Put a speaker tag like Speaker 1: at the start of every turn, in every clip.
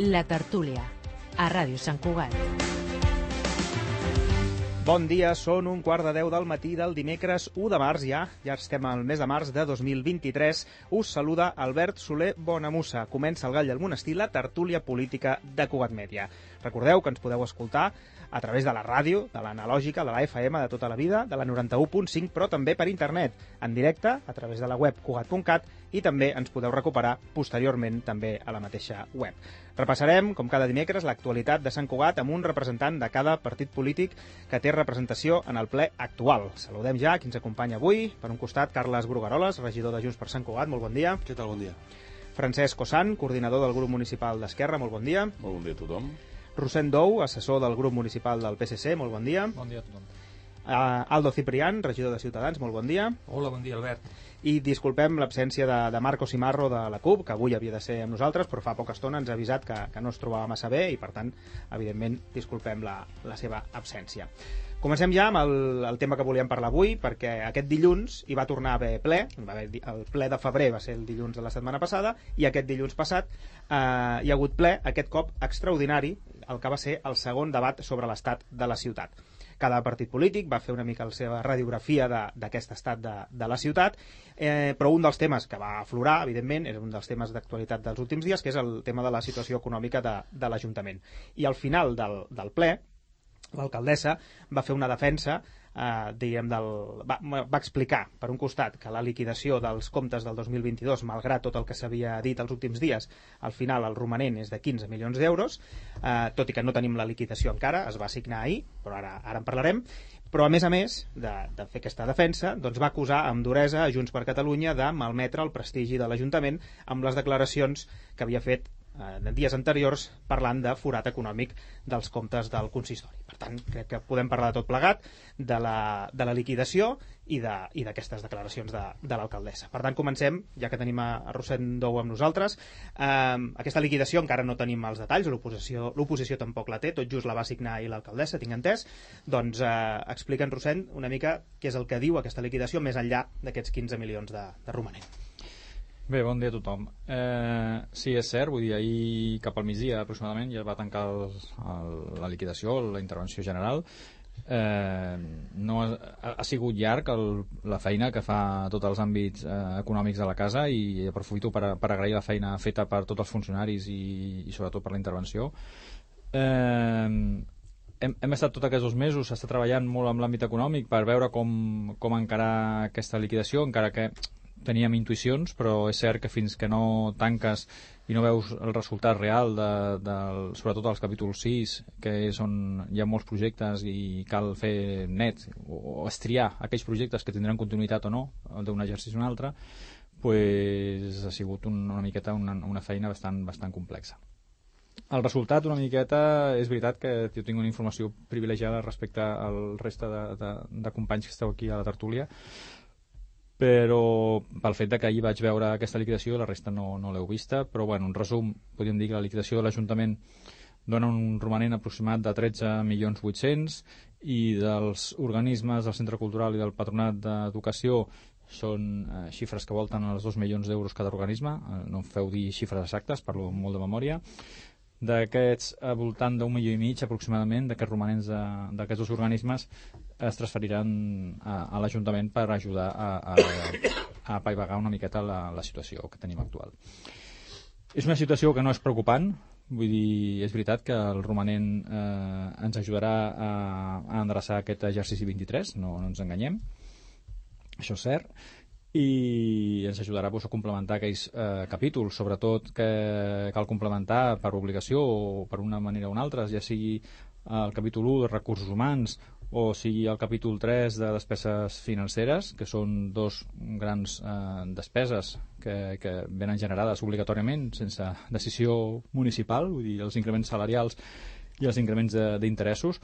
Speaker 1: La Tertúlia, a Ràdio Sant Cugat.
Speaker 2: Bon dia, són un quart de deu del matí del dimecres 1 de març, ja, ja estem al mes de març de 2023. Us saluda Albert Soler Bonamussa. Comença el Gall del Monestir, la tertúlia política de Cugat Mèdia. Recordeu que ens podeu escoltar a través de la ràdio, de l'analògica, de la FM de tota la vida, de la 91.5, però també per internet, en directe, a través de la web cugat.cat i també ens podeu recuperar posteriorment també a la mateixa web. Repassarem, com cada dimecres, l'actualitat de Sant Cugat amb un representant de cada partit polític que té representació en el ple actual. Saludem ja qui ens acompanya avui. Per un costat, Carles Brugaroles, regidor de Junts per Sant Cugat. Molt bon dia.
Speaker 3: Què tal? Bon dia.
Speaker 2: Francesc Cossan, coordinador del grup municipal d'Esquerra. Molt bon dia.
Speaker 4: Molt bon dia a tothom.
Speaker 2: Rosent Dou, assessor del grup municipal del PSC. Molt bon dia.
Speaker 5: Bon dia a tothom.
Speaker 2: Uh, Aldo Ciprián, regidor de Ciutadans. Molt bon dia.
Speaker 5: Hola, bon dia, Albert.
Speaker 2: I disculpem l'absència de, de Marco Simarro de la CUP, que avui havia de ser amb nosaltres, però fa poca estona ens ha avisat que, que no es trobava massa bé i, per tant, evidentment, disculpem la, la seva absència. Comencem ja amb el, el tema que volíem parlar avui, perquè aquest dilluns hi va tornar a haver ple, va haver, el ple de febrer va ser el dilluns de la setmana passada, i aquest dilluns passat eh, hi ha hagut ple, aquest cop extraordinari, el que va ser el segon debat sobre l'estat de la ciutat cada partit polític va fer una mica la seva radiografia d'aquest estat de, de la ciutat, eh, però un dels temes que va aflorar, evidentment, era un dels temes d'actualitat dels últims dies, que és el tema de la situació econòmica de, de l'Ajuntament. I al final del, del ple, l'alcaldessa va fer una defensa eh, diguem, del, va, va explicar, per un costat, que la liquidació dels comptes del 2022, malgrat tot el que s'havia dit els últims dies, al final el romanent és de 15 milions d'euros, eh, tot i que no tenim la liquidació encara, es va assignar ahir, però ara, ara en parlarem, però a més a més de, de fer aquesta defensa doncs va acusar amb duresa a Junts per Catalunya de malmetre el prestigi de l'Ajuntament amb les declaracions que havia fet eh, dies anteriors parlant de forat econòmic dels comptes del consistori. Per tant, crec que podem parlar de tot plegat, de la, de la liquidació i d'aquestes de, declaracions de, de l'alcaldessa. Per tant, comencem, ja que tenim a, a Dou amb nosaltres. Eh, aquesta liquidació encara no tenim els detalls, l'oposició tampoc la té, tot just la va signar ahir l'alcaldessa, tinc entès. Doncs eh, explica'ns, Rossent, una mica què és el que diu aquesta liquidació més enllà d'aquests 15 milions de, de romanent.
Speaker 5: Bé, bon dia a tothom. Eh, sí, és cert, vull dir, ahir cap al migdia aproximadament ja va tancar el, el, la liquidació, la intervenció general. Eh, no ha, ha sigut llarg el, la feina que fa tots els àmbits eh, econòmics de la casa i aprofito per, per agrair la feina feta per tots els funcionaris i, i sobretot per la intervenció. Eh, hem, hem estat tots aquests dos mesos, s'està treballant molt amb l'àmbit econòmic per veure com, com encarar aquesta liquidació, encara que teníem intuïcions, però és cert que fins que no tanques i no veus el resultat real, de, de, sobretot als capítols 6, que és on hi ha molts projectes i cal fer net o, o estriar aquells projectes que tindran continuïtat o no, d'un exercici o un altre, pues, ha sigut un, una miqueta una, una feina bastant, bastant complexa. El resultat, una miqueta, és veritat que jo tinc una informació privilegiada respecte al reste de, de, de companys que esteu aquí a la tertúlia, però pel fet que ahir vaig veure aquesta liquidació la resta no, no l'heu vista. Però bueno, en resum podríem dir que la liquidació de l'Ajuntament dona un romanent aproximat de 13 milions 800 i dels organismes del Centre Cultural i del Patronat d'Educació són eh, xifres que volten als 2 milions d'euros cada organisme, eh, no em feu dir xifres exactes, parlo molt de memòria d'aquests al voltant d'un milió i mig aproximadament d'aquests romanents d'aquests dos organismes es transferiran a, a l'Ajuntament per ajudar a, a, a apaivagar una miqueta la, la situació que tenim actual. És una situació que no és preocupant, vull dir, és veritat que el romanent eh, ens ajudarà a, a endreçar aquest exercici 23, no, no ens enganyem, això és cert, i ens ajudarà pues, a complementar aquells eh, capítols, sobretot que cal complementar per obligació o per una manera o una altra, ja sigui el capítol 1 de recursos humans o sigui el capítol 3 de despeses financeres, que són dos grans eh, despeses que, que venen generades obligatòriament sense decisió municipal, vull dir, els increments salarials i els increments d'interessos.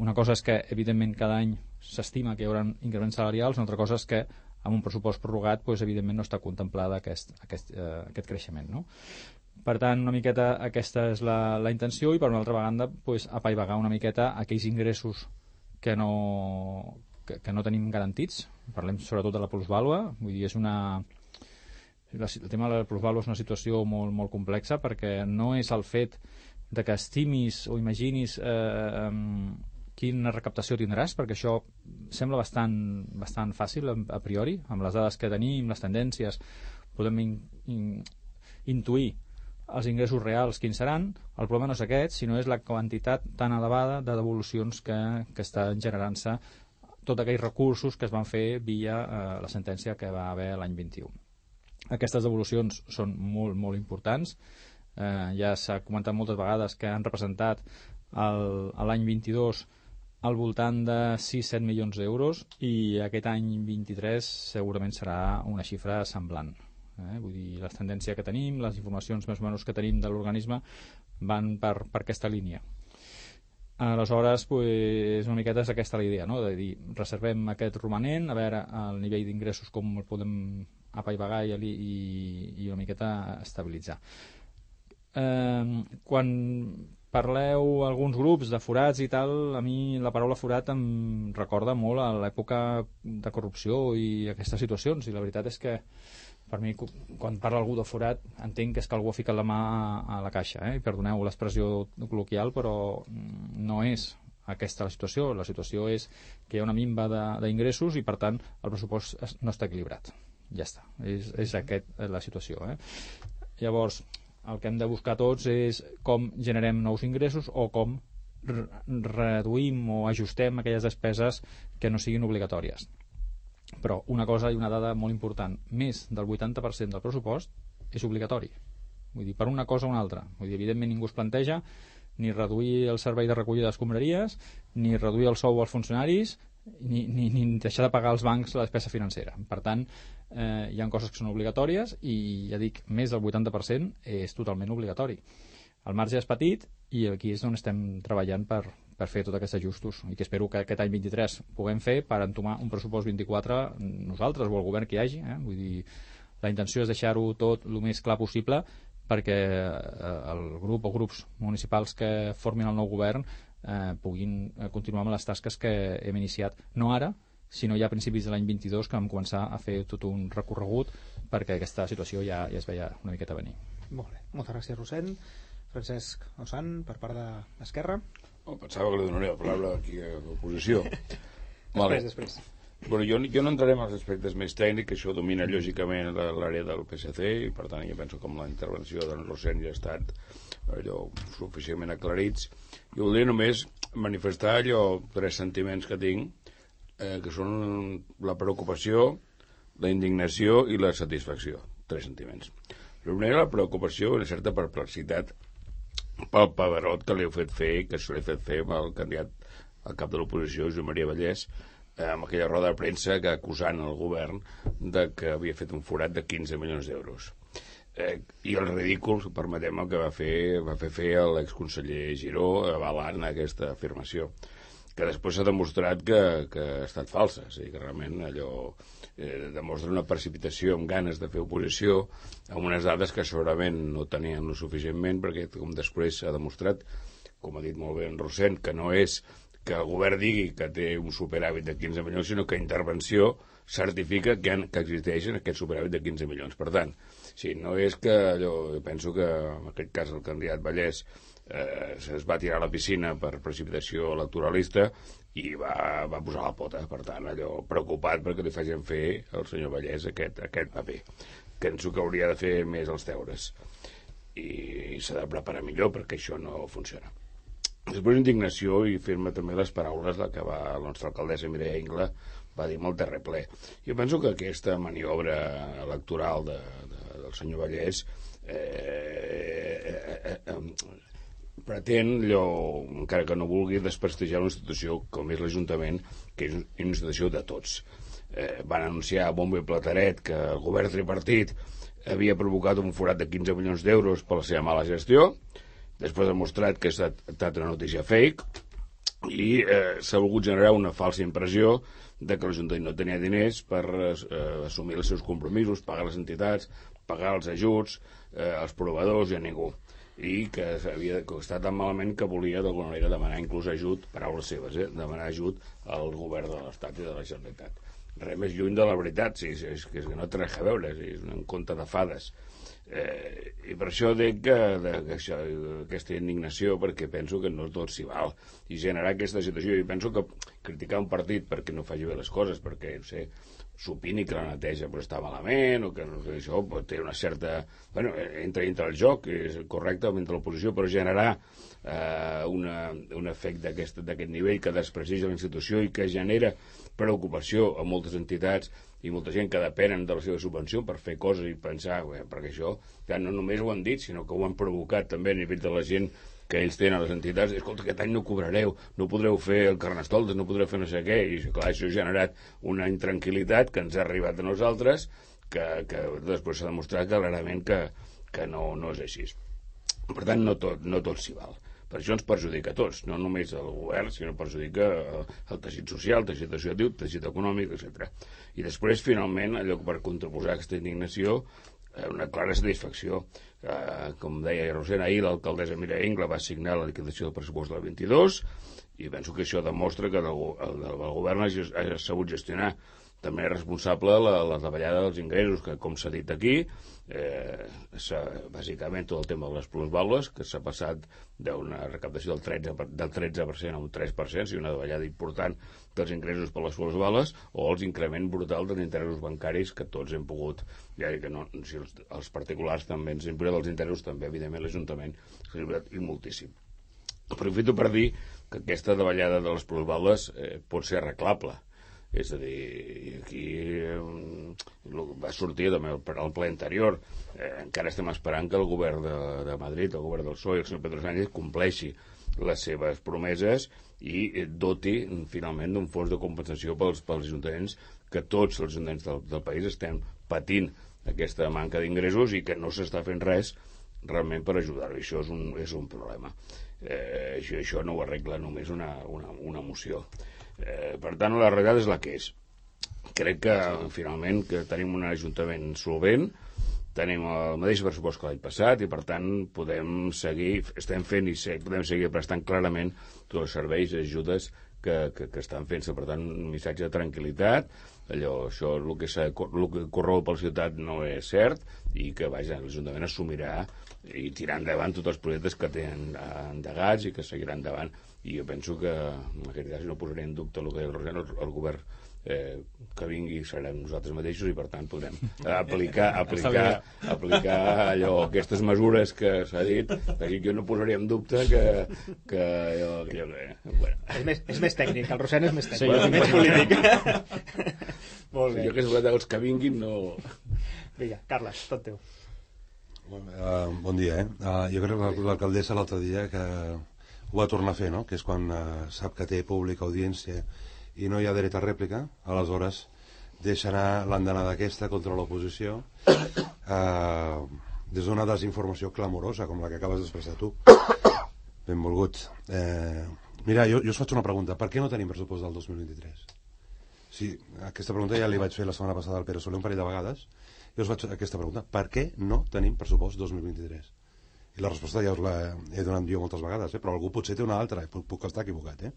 Speaker 5: Una cosa és que, evidentment, cada any s'estima que hi haurà increments salarials, una altra cosa és que amb un pressupost prorrogat doncs, evidentment no està contemplada aquest, aquest, eh, aquest creixement no? per tant una miqueta aquesta és la, la intenció i per una altra banda doncs, apaivagar una miqueta aquells ingressos que no, que, que no tenim garantits parlem sobretot de la plusvàlua vull dir, és una el tema de la plusvàlua és una situació molt, molt complexa perquè no és el fet de que estimis o imaginis eh, quina recaptació tindràs, perquè això sembla bastant, bastant fàcil a, priori, amb les dades que tenim, les tendències, podem in, in, intuir els ingressos reals quins seran, el problema no és aquest, sinó és la quantitat tan elevada de devolucions que, que estan generant-se tots aquells recursos que es van fer via eh, la sentència que va haver l'any 21. Aquestes devolucions són molt, molt importants. Eh, ja s'ha comentat moltes vegades que han representat l'any 22 al voltant de 6-7 milions d'euros i aquest any 23 segurament serà una xifra semblant. Eh? Vull dir, la tendència que tenim, les informacions més o menys que tenim de l'organisme van per, per aquesta línia. Aleshores, pues, una miqueta és aquesta la idea, no? de dir, reservem aquest romanent, a veure el nivell d'ingressos com el podem apaivagar i, i, i una miqueta estabilitzar. Eh, quan parleu alguns grups de forats i tal, a mi la paraula forat em recorda molt a l'època de corrupció i aquestes situacions, i la veritat és que per mi, quan parla algú de forat, entenc que és que algú ha ficat la mà a la caixa, eh? Perdoneu l'expressió col·loquial, però mm, no és aquesta la situació. La situació és que hi ha una minva d'ingressos i, per tant, el pressupost no està equilibrat. Ja està. És, és aquest eh, la situació. Eh? Llavors, el que hem de buscar tots és com generem nous ingressos o com reduïm o ajustem aquelles despeses que no siguin obligatòries però una cosa i una dada molt important, més del 80% del pressupost és obligatori. Vull dir, per una cosa o una altra. Vull dir, evidentment ningú es planteja ni reduir el servei de recollida d'escombraries, ni reduir el sou als funcionaris, ni, ni, ni deixar de pagar als bancs la despesa financera. Per tant, eh, hi ha coses que són obligatòries i, ja dic, més del 80% és totalment obligatori. El marge és petit i aquí és on estem treballant per, per fer tots aquests ajustos i que espero que aquest any 23 puguem fer per entomar un pressupost 24 nosaltres o el govern que hi hagi eh? vull dir, la intenció és deixar-ho tot el més clar possible perquè eh, el grup o grups municipals que formin el nou govern eh, puguin eh, continuar amb les tasques que hem iniciat no ara, sinó ja a principis de l'any 22 que vam començar a fer tot un recorregut perquè aquesta situació ja, ja es veia una miqueta venir.
Speaker 2: Molt bé, moltes gràcies Rossent. Francesc Osan, per part d'Esquerra.
Speaker 3: Oh, pensava que li donaria la paraula aquí a l'oposició.
Speaker 2: vale. Després, després.
Speaker 3: Bueno, jo, jo no entraré en els aspectes més tècnics, això domina lògicament l'àrea del PSC i per tant jo penso que la intervenció d'en Rosent ja ha estat allò suficientment aclarits. Jo voldria només manifestar allò tres sentiments que tinc, eh, que són la preocupació, la indignació i la satisfacció. Tres sentiments. El primer, la preocupació, una certa perplexitat pel paverot que li heu fet fer, que se l'he fet fer amb el candidat al cap de l'oposició, Joan Maria Vallès, amb aquella roda de premsa que acusant el govern de que havia fet un forat de 15 milions d'euros. Eh, I el ridícul, permetem, el que va fer, va fer fer l'exconseller Giró avalant aquesta afirmació que després s'ha demostrat que, que ha estat falsa, o sigui, que realment allò eh, demostra una precipitació amb ganes de fer oposició amb unes dades que segurament no tenien lo suficientment perquè, com després s'ha demostrat, com ha dit molt bé en Rosent, que no és que el govern digui que té un superàvit de 15 milions, sinó que intervenció certifica que, han, que existeixen aquest superàvit de 15 milions. Per tant, sí, no és que allò, penso que en aquest cas el candidat Vallès eh, es va tirar a la piscina per precipitació electoralista i va, va posar la pota, per tant, allò preocupat perquè li facin fer el senyor Vallès aquest, aquest paper. Penso que hauria de fer més els deures i s'ha de preparar millor perquè això no funciona. Després indignació i firma també les paraules del que va la nostra alcaldessa Mireia Ingla va dir molt terreple. Jo penso que aquesta maniobra electoral de, de, del senyor Vallès eh, eh, eh, eh, pretén, allò, encara que no vulgui, desprestigiar una institució com és l'Ajuntament, que és una institució de tots. Eh, van anunciar a bombo i plataret que el govern tripartit havia provocat un forat de 15 milions d'euros per la seva mala gestió, després ha demostrat que ha estat una notícia fake, i eh, s'ha volgut generar una falsa impressió de que l'Ajuntament no tenia diners per eh, assumir els seus compromisos, pagar les entitats, pagar els ajuts, eh, els proveedors i a ningú i que havia costat tan malament que volia d'alguna manera demanar inclús ajut, paraules seves, eh? demanar ajut al govern de l'Estat i de la Generalitat. res més lluny de la veritat, sí, és, és, que no té res a veure, és un conte de fades. Eh, I per això dic que, de, que això, aquesta indignació, perquè penso que no tot s'hi val, i generar aquesta situació. I penso que criticar un partit perquè no faci bé les coses, perquè, no sé, s'opini que la neteja pues, està malament, o que no sé, això pues, té una certa... Bueno, entra dintre el joc, és correcte, mentre l'oposició, però generar eh, una, un efecte d'aquest nivell que desprestigia la institució i que genera preocupació a moltes entitats i molta gent que depenen de la seva subvenció per fer coses i pensar, bé, perquè això ja no només ho han dit, sinó que ho han provocat també a nivell de la gent que ells tenen a les entitats, escolta, aquest any no cobrareu, no podreu fer el carnestoltes, no podreu fer no sé què, i clar, això ha generat una intranquil·litat que ens ha arribat a nosaltres, que, que després s'ha demostrat clarament que, que no, no és així. Per tant, no tot, no tot s'hi val. Per això ens perjudica a tots, no només al govern, sinó perjudica el teixit social, el teixit associatiu, el teixit econòmic, etc. I després, finalment, allò per contraposar aquesta indignació, eh, una clara satisfacció. Eh, com deia Rosena, ahir l'alcaldessa Mireia Ingla va signar la liquidació del pressupost del 22 i penso que això demostra que el, el, el govern ha, ha sabut gestionar també és responsable la, la davallada dels ingressos, que com s'ha dit aquí, eh, bàsicament tot el tema de les plusvàlues, que s'ha passat d'una recaptació del 13%, del 13% a un 3%, si una davallada important dels ingressos per les plusvàlues, o els increment brutal dels interessos bancaris que tots hem pogut, ja que no, si els, els particulars també ens impuren dels interessos, també, evidentment, l'Ajuntament s'ha impurat i moltíssim. Aprofito per dir que aquesta davallada de les plusvàlues eh, pot ser arreglable és a dir, aquí eh, va sortir també per al ple anterior. Eh, encara estem esperant que el govern de, de Madrid, el govern del PSOE i el senyor Pedro Sánchez compleixi les seves promeses i doti finalment d'un fons de compensació pels, pels ajuntaments que tots els ajuntaments del, del país estem patint aquesta manca d'ingressos i que no s'està fent res realment per ajudar-ho. Això és un, és un problema. Eh, això, això no ho arregla només una, una, una moció. Eh, per tant, la realitat és la que és. Crec que, finalment, que tenim un ajuntament solvent, tenim el mateix pressupost que l'any passat i, per tant, podem seguir, estem fent i sé, podem seguir prestant clarament tots els serveis i ajudes que, que, que estan fent-se. Per tant, un missatge de tranquil·litat, allò, això, el que, el que correu per la ciutat no és cert i que, vaja, l'Ajuntament assumirà i tirar endavant tots els projectes que tenen endegats i que seguiran endavant. I jo penso que en aquest cas no posaré en dubte el que el, el, el govern eh, que vingui serem nosaltres mateixos i per tant podrem aplicar, aplicar, aplicar allò, aquestes mesures que s'ha dit. Perquè jo no posaré en dubte que, que allò, allò que,
Speaker 2: bueno. és, més, és més tècnic, el Rosent és més tècnic sí, bueno, més polític
Speaker 3: molt bé. jo que és els que vinguin no...
Speaker 2: Vinga, Carles, tot teu.
Speaker 4: Bon, uh, bon dia, eh? Uh, jo crec que l'alcaldessa l'altre dia que ho va tornar a fer, no? que és quan eh, sap que té pública audiència i no hi ha dret a rèplica, aleshores deixa anar l'andanada aquesta contra l'oposició eh, des d'una desinformació clamorosa com la que acabes d'expressar tu. Benvolgut. Eh, mira, jo, jo us faig una pregunta. Per què no tenim pressupost del 2023? Sí, aquesta pregunta ja li vaig fer la setmana passada al Pere Soler un parell de vegades. Jo us faig aquesta pregunta. Per què no tenim pressupost 2023? I la resposta ja us la he donat jo moltes vegades, eh? però algú potser té una altra, puc, puc estar equivocat. Eh?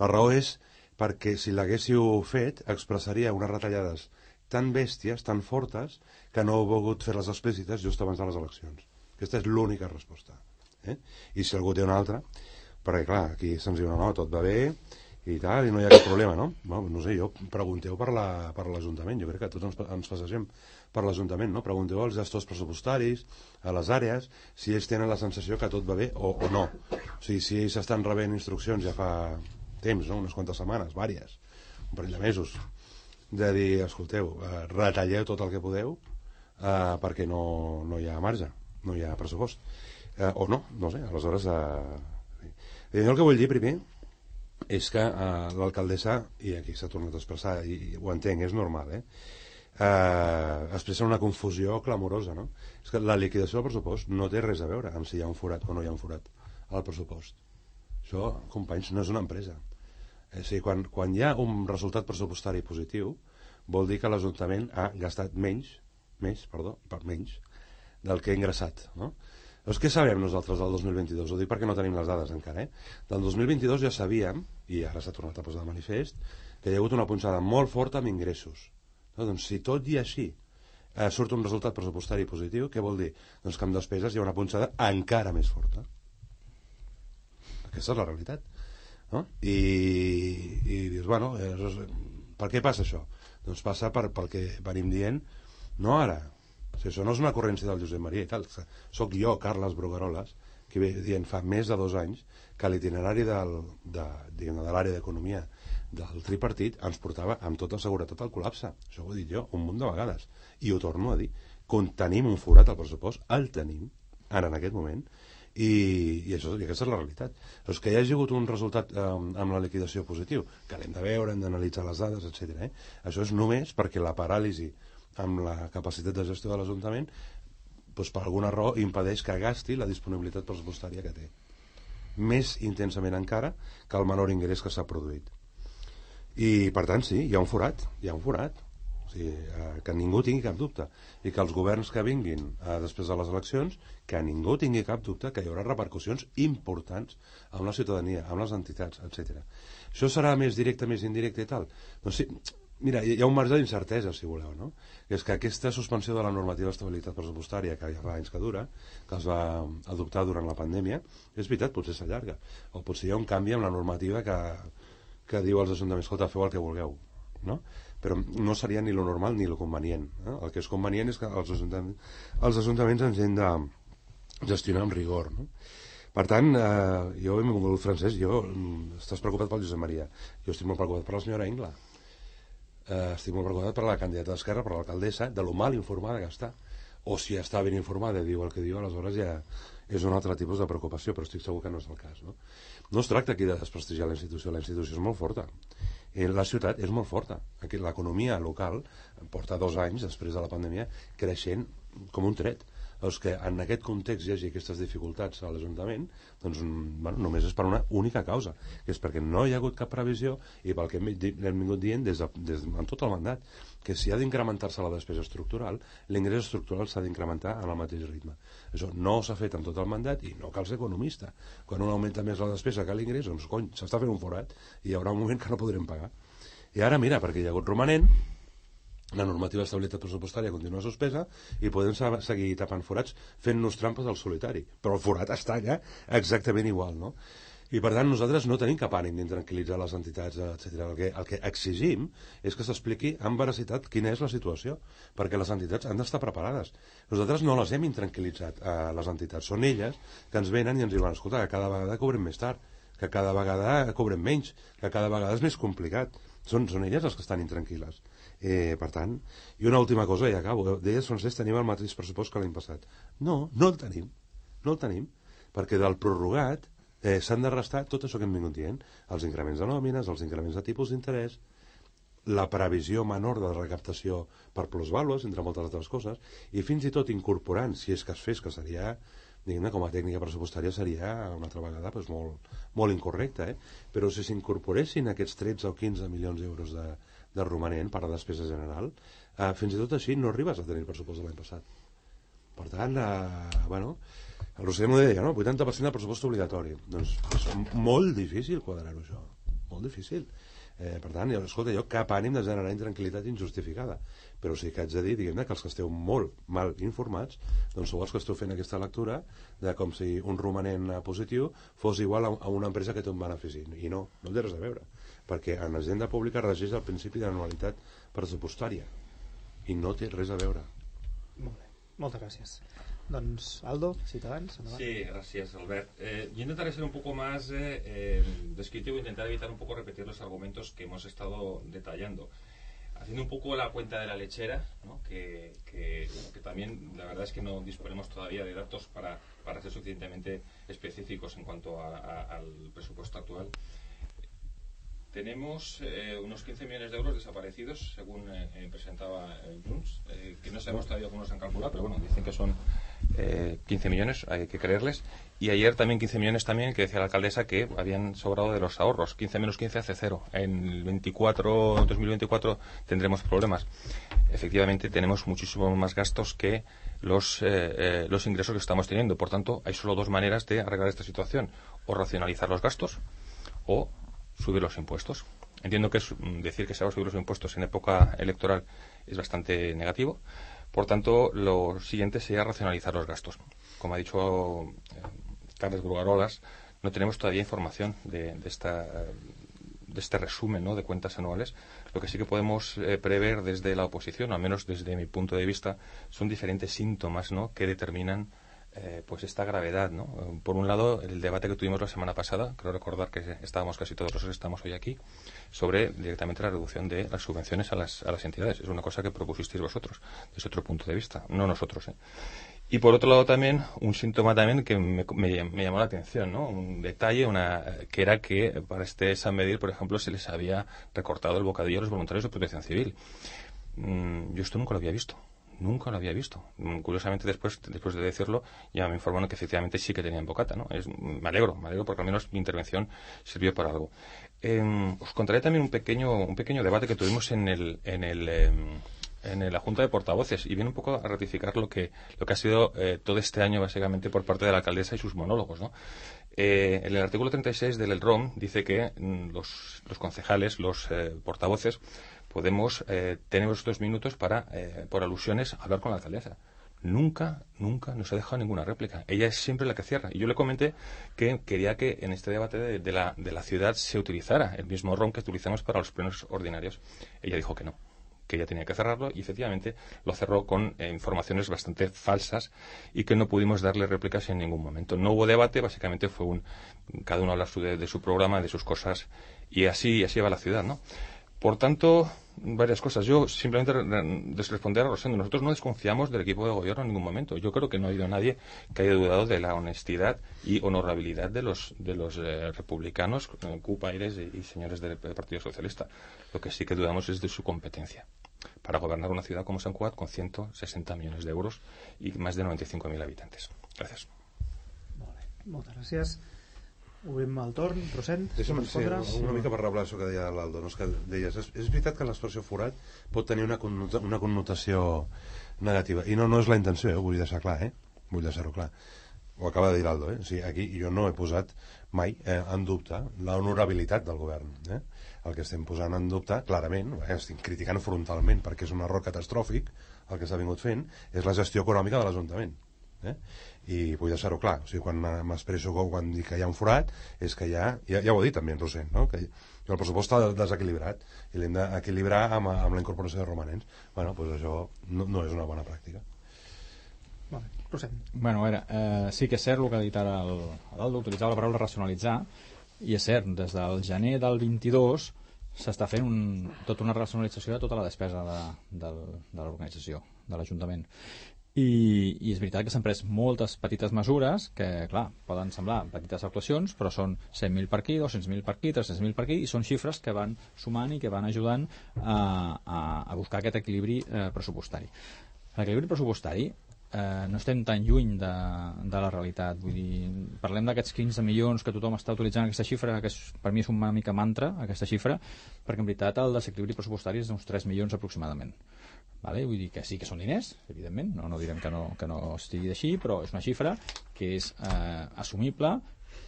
Speaker 4: La raó és perquè si l'haguéssiu fet expressaria unes retallades tan bèsties, tan fortes, que no heu volgut fer les explícites just abans de les eleccions. Aquesta és l'única resposta. Eh? I si algú té una altra, perquè clar, aquí se'ns diu, no, no, tot va bé, i tal, i no hi ha cap problema, no? no, no sé, jo pregunteu per l'Ajuntament, la, per jo crec que tots ens, ens passegem per l'Ajuntament, no? Pregunteu als gestors pressupostaris, a les àrees, si ells tenen la sensació que tot va bé o, o no. O sigui, si ells estan rebent instruccions ja fa temps, no? unes quantes setmanes, vàries, un parell de mesos, de dir, escolteu, eh, retalleu tot el que podeu eh, perquè no, no hi ha marge, no hi ha pressupost. Eh, o no, no sé, aleshores... Eh, jo el que vull dir primer és que eh, l'alcaldessa, i aquí s'ha tornat a expressar, i, ho entenc, és normal, eh? eh, expressa una confusió clamorosa, no? És que la liquidació del pressupost no té res a veure amb si hi ha un forat o no hi ha un forat al pressupost. Això, companys, no és una empresa. Eh, és dir, quan, quan hi ha un resultat pressupostari positiu, vol dir que l'Ajuntament ha gastat menys, més, perdó, per menys, del que ha ingressat, no? Doncs què sabem nosaltres del 2022? Ho dic perquè no tenim les dades encara. Eh? Del 2022 ja sabíem, i ara s'ha tornat a posar de manifest, que hi ha hagut una punxada molt forta amb ingressos. No? Doncs si tot i així eh, surt un resultat pressupostari positiu, què vol dir? Doncs que amb despeses hi ha una punxada encara més forta. Aquesta és la realitat. No? I, i dius, bueno, eh, per què passa això? Doncs passa per, pel que venim dient, no ara, o sigui, això no és una ocurrència del Josep Maria i tal. Soc jo, Carles Brugaroles, que ve dient fa més de dos anys que l'itinerari de, de, de l'àrea d'economia del tripartit ens portava amb tota seguretat al col·lapse. Això ho he dit jo un munt de vegades. I ho torno a dir. Quan tenim un forat al pressupost, el tenim, ara en aquest moment, i, i, això, i aquesta és la realitat. Doncs que hi hagi hagut un resultat eh, amb la liquidació positiu, que l'hem de veure, hem d'analitzar les dades, etc. Eh? Això és només perquè la paràlisi amb la capacitat de gestió de l'Ajuntament doncs per alguna raó impedeix que gasti la disponibilitat pressupostària que té més intensament encara que el menor ingrés que s'ha produït i per tant sí, hi ha un forat hi ha un forat o sigui, eh, que ningú tingui cap dubte i que els governs que vinguin eh, després de les eleccions que ningú tingui cap dubte que hi haurà repercussions importants amb la ciutadania, amb les entitats, etc. Això serà més directe, més indirecte i tal? Doncs sí, Mira, hi ha un marge d'incertesa, si voleu, no? És que aquesta suspensió de la normativa d'estabilitat pressupostària, que ja fa anys que dura, que es va adoptar durant la pandèmia, és veritat, potser s'allarga. O potser hi ha un canvi en la normativa que, que diu als ajuntaments, escolta, feu el que vulgueu, no? Però no seria ni lo normal ni lo convenient. Eh? El que és convenient és que els ajuntaments, els ajuntaments ens hem de gestionar amb rigor, no? Per tant, eh, jo he vingut francès, jo, mm, estàs preocupat pel Josep Maria, jo estic molt preocupat per la senyora Ingla, eh, estic molt preocupat per la candidata d'Esquerra, per l'alcaldessa, de lo mal informada que està. O si està ben informada diu el que diu, aleshores ja és un altre tipus de preocupació, però estic segur que no és el cas. No, no es tracta aquí de desprestigiar la institució, la institució és molt forta. Eh, la ciutat és molt forta. L'economia local porta dos anys, després de la pandèmia, creixent com un tret doncs que en aquest context hi hagi aquestes dificultats a l'Ajuntament, doncs bueno, només és per una única causa, que és perquè no hi ha hagut cap previsió i pel que hem, hem vingut dient des de, des, en tot el mandat, que si ha d'incrementar-se la despesa estructural, l'ingrés estructural s'ha d'incrementar en el mateix ritme. Això no s'ha fet en tot el mandat i no cal ser economista. Quan un augmenta més la despesa que l'ingrés, doncs cony, s'està fent un forat i hi haurà un moment que no podrem pagar. I ara mira, perquè hi ha hagut romanent, la normativa d'estabilitat pressupostària continua suspesa i podem seguir tapant forats fent-nos trampes al solitari. Però el forat està allà exactament igual, no? I per tant nosaltres no tenim cap ànim d'intranquil·litzar les entitats, etc. El que, el que exigim és que s'expliqui amb veracitat quina és la situació, perquè les entitats han d'estar preparades. Nosaltres no les hem intranquil·litzat, a eh, les entitats. Són elles que ens venen i ens diuen, escolta, que cada vegada cobrem més tard, que cada vegada cobrem menys, que cada vegada és més complicat. Són, són elles les que estan intranquil·les. Eh, per tant, i una última cosa i acabo. Deies, Francesc, tenim el mateix pressupost que l'any passat. No, no el tenim. No el tenim. Perquè del prorrogat eh, s'han de restar tot això que hem vingut dient. Els increments de nòmines, els increments de tipus d'interès, la previsió menor de recaptació per plusvàlues, entre moltes altres coses, i fins i tot incorporant, si és que es fes, que seria diguem com a tècnica pressupostària seria una altra vegada doncs, molt, molt incorrecta, eh? però si s'incorporessin aquests 13 o 15 milions d'euros de, de romanent per a despesa general, eh, fins i tot així no arribes a tenir el pressupost de l'any passat. Per tant, eh, bueno, el Roser m'ho deia, no? 80% del pressupost obligatori. Doncs és molt difícil quadrar-ho, això. Molt difícil. Eh, per tant, jo, escolta, jo cap ànim de generar intranquil·litat injustificada, però sí que haig de dir, diguem-ne, que els que esteu molt mal informats, doncs sou els que esteu fent aquesta lectura de com si un romanent positiu fos igual a, a una empresa que té un benefici. I no, no té res a veure perquè en l'agenda pública regeix el principi d'anualitat pressupostària i no té res a veure.
Speaker 2: Molt bé, moltes gràcies. Doncs, Aldo, Ciutadans,
Speaker 6: endavant. Sí, gracias, Albert. Eh, yo intentaré ser un poco más eh, eh, descriptivo, intentar evitar un poco repetir los argumentos que hemos estado detallando. Haciendo un poco la cuenta de la lechera, ¿no? que, que, bueno, que, también la verdad es que no disponemos todavía de datos para, para ser suficientemente específicos en cuanto a, a, al presupuesto actual. Tenemos eh, unos 15 millones de euros desaparecidos, según eh, eh presentaba Junts, eh, que no sabemos todavía cómo se han calculado, pero bueno, dicen que son
Speaker 7: eh, 15 millones, hay que creerles. Y ayer también 15 millones también, que decía la alcaldesa que habían sobrado de los ahorros. 15 menos 15 hace cero. En el 24, 2024 tendremos problemas. Efectivamente, tenemos muchísimos más gastos que los, los ingresos que estamos teniendo. Por tanto, hay solo dos maneras de arreglar esta situación. O racionalizar los gastos o subir los impuestos. Entiendo que es, mm, decir que se van a subir los impuestos en época electoral es bastante negativo. Por tanto, lo siguiente sería racionalizar los gastos. Como ha dicho eh, Carles Brugarolas, no tenemos todavía información de, de esta, de este resumen ¿no? de cuentas anuales. Lo que sí que podemos eh, prever desde la oposición, al menos desde mi punto de vista, son diferentes síntomas ¿no? que determinan eh, pues esta gravedad, ¿no? Por un lado, el debate que tuvimos la semana pasada, creo recordar que estábamos casi todos los que estamos hoy aquí, sobre directamente la reducción de las subvenciones a las, a las entidades. Es una cosa que propusisteis vosotros, desde otro punto de vista, no nosotros. ¿eh? Y por otro lado también, un síntoma también que me, me, me, llamó la atención, ¿no? Un detalle, una, que era que para este San Medir, por ejemplo, se les había recortado el bocadillo a los voluntarios de protección civil. Mm, yo esto nunca lo había visto. Nunca lo había visto. Mm, curiosamente, después, después de decirlo, ya me informaron que efectivamente sí que tenían bocata, ¿no? Es, me alegro, me alegro porque al menos mi intervención sirvió para algo. Eh, os contaré también un pequeño, un pequeño debate que tuvimos en el, en el, eh, en la Junta de Portavoces y viene un poco a ratificar lo que, lo que ha sido eh, todo este año básicamente por parte de la alcaldesa y sus monólogos, ¿no? Eh, en el artículo 36 del ROM dice que mm, los, los, concejales, los eh, portavoces, podemos eh, tener dos minutos para, eh, por alusiones, hablar con la alcaldesa. Nunca, nunca nos ha dejado ninguna réplica. Ella es siempre la que cierra. Y yo le comenté que quería que en este debate de, de, la, de la ciudad se utilizara el mismo ROM que utilizamos para los plenos ordinarios. Ella dijo que no que ella tenía que cerrarlo y efectivamente lo cerró con eh, informaciones bastante falsas y que no pudimos darle réplicas en ningún momento. No hubo debate, básicamente fue un cada uno habla de, de su programa, de sus cosas y así así va la ciudad, ¿no? Por tanto, varias cosas. Yo simplemente responder a Rosendo. Nosotros no desconfiamos del equipo de gobierno en ningún momento. Yo creo que no ha habido nadie que haya dudado de la honestidad y honorabilidad de los, de los eh, republicanos, eh, Cupaires y, señores del, Partido Socialista. Lo que sí que dudamos es de su competencia para gobernar una ciudad como San Cugat con 160 millones de euros y más de 95.000 habitantes. Gracias.
Speaker 2: Bé. Moltes gràcies. Obrim el torn, Rosent
Speaker 4: Deixa'm sí, una mica per reblar això que deia l'Aldo no? és que deies, és, és veritat que l'expressió forat pot tenir una, connota, una connotació negativa, i no, no és la intenció eh? ho vull deixar clar, eh? vull deixar-ho clar ho acaba de dir l'Aldo, eh? o sigui, aquí jo no he posat mai eh, en dubte l'honorabilitat del govern eh? el que estem posant en dubte, clarament eh, estic criticant frontalment perquè és un error catastròfic el que s'ha vingut fent és la gestió econòmica de l'Ajuntament eh? I vull deixar-ho clar. O sigui, quan m'expresso quan dic que hi ha un forat és que ja, ja, ja ho he dit també en Rosent no? que el pressupost està desequilibrat i l'hem d'equilibrar amb, amb la incorporació de romanents. Bueno, doncs això no, no és una bona pràctica.
Speaker 2: Vale. Rosent
Speaker 5: bueno, a veure, eh, sí que és cert el que ha dit ara l'Aldo utilitzava la paraula racionalitzar i és cert, des del gener del 22 s'està fent un, tota una racionalització de tota la despesa de, de, de l'organització de l'Ajuntament i, i és veritat que s'han pres moltes petites mesures que, clar, poden semblar petites actuacions, però són 100.000 per aquí, 200.000 per aquí, 300.000 per aquí, i són xifres que van sumant i que van ajudant a, a, a buscar aquest equilibri eh, pressupostari. L'equilibri pressupostari eh, no estem tan lluny de, de la realitat. Vull dir, parlem d'aquests 15 milions que tothom està utilitzant aquesta xifra, que és, per mi és una mica mantra, aquesta xifra, perquè en veritat el desequilibri pressupostari és d'uns 3 milions aproximadament. Vale? Vull dir que sí que són diners, evidentment, no, no direm que no, que no estigui així, però és una xifra que és eh, assumible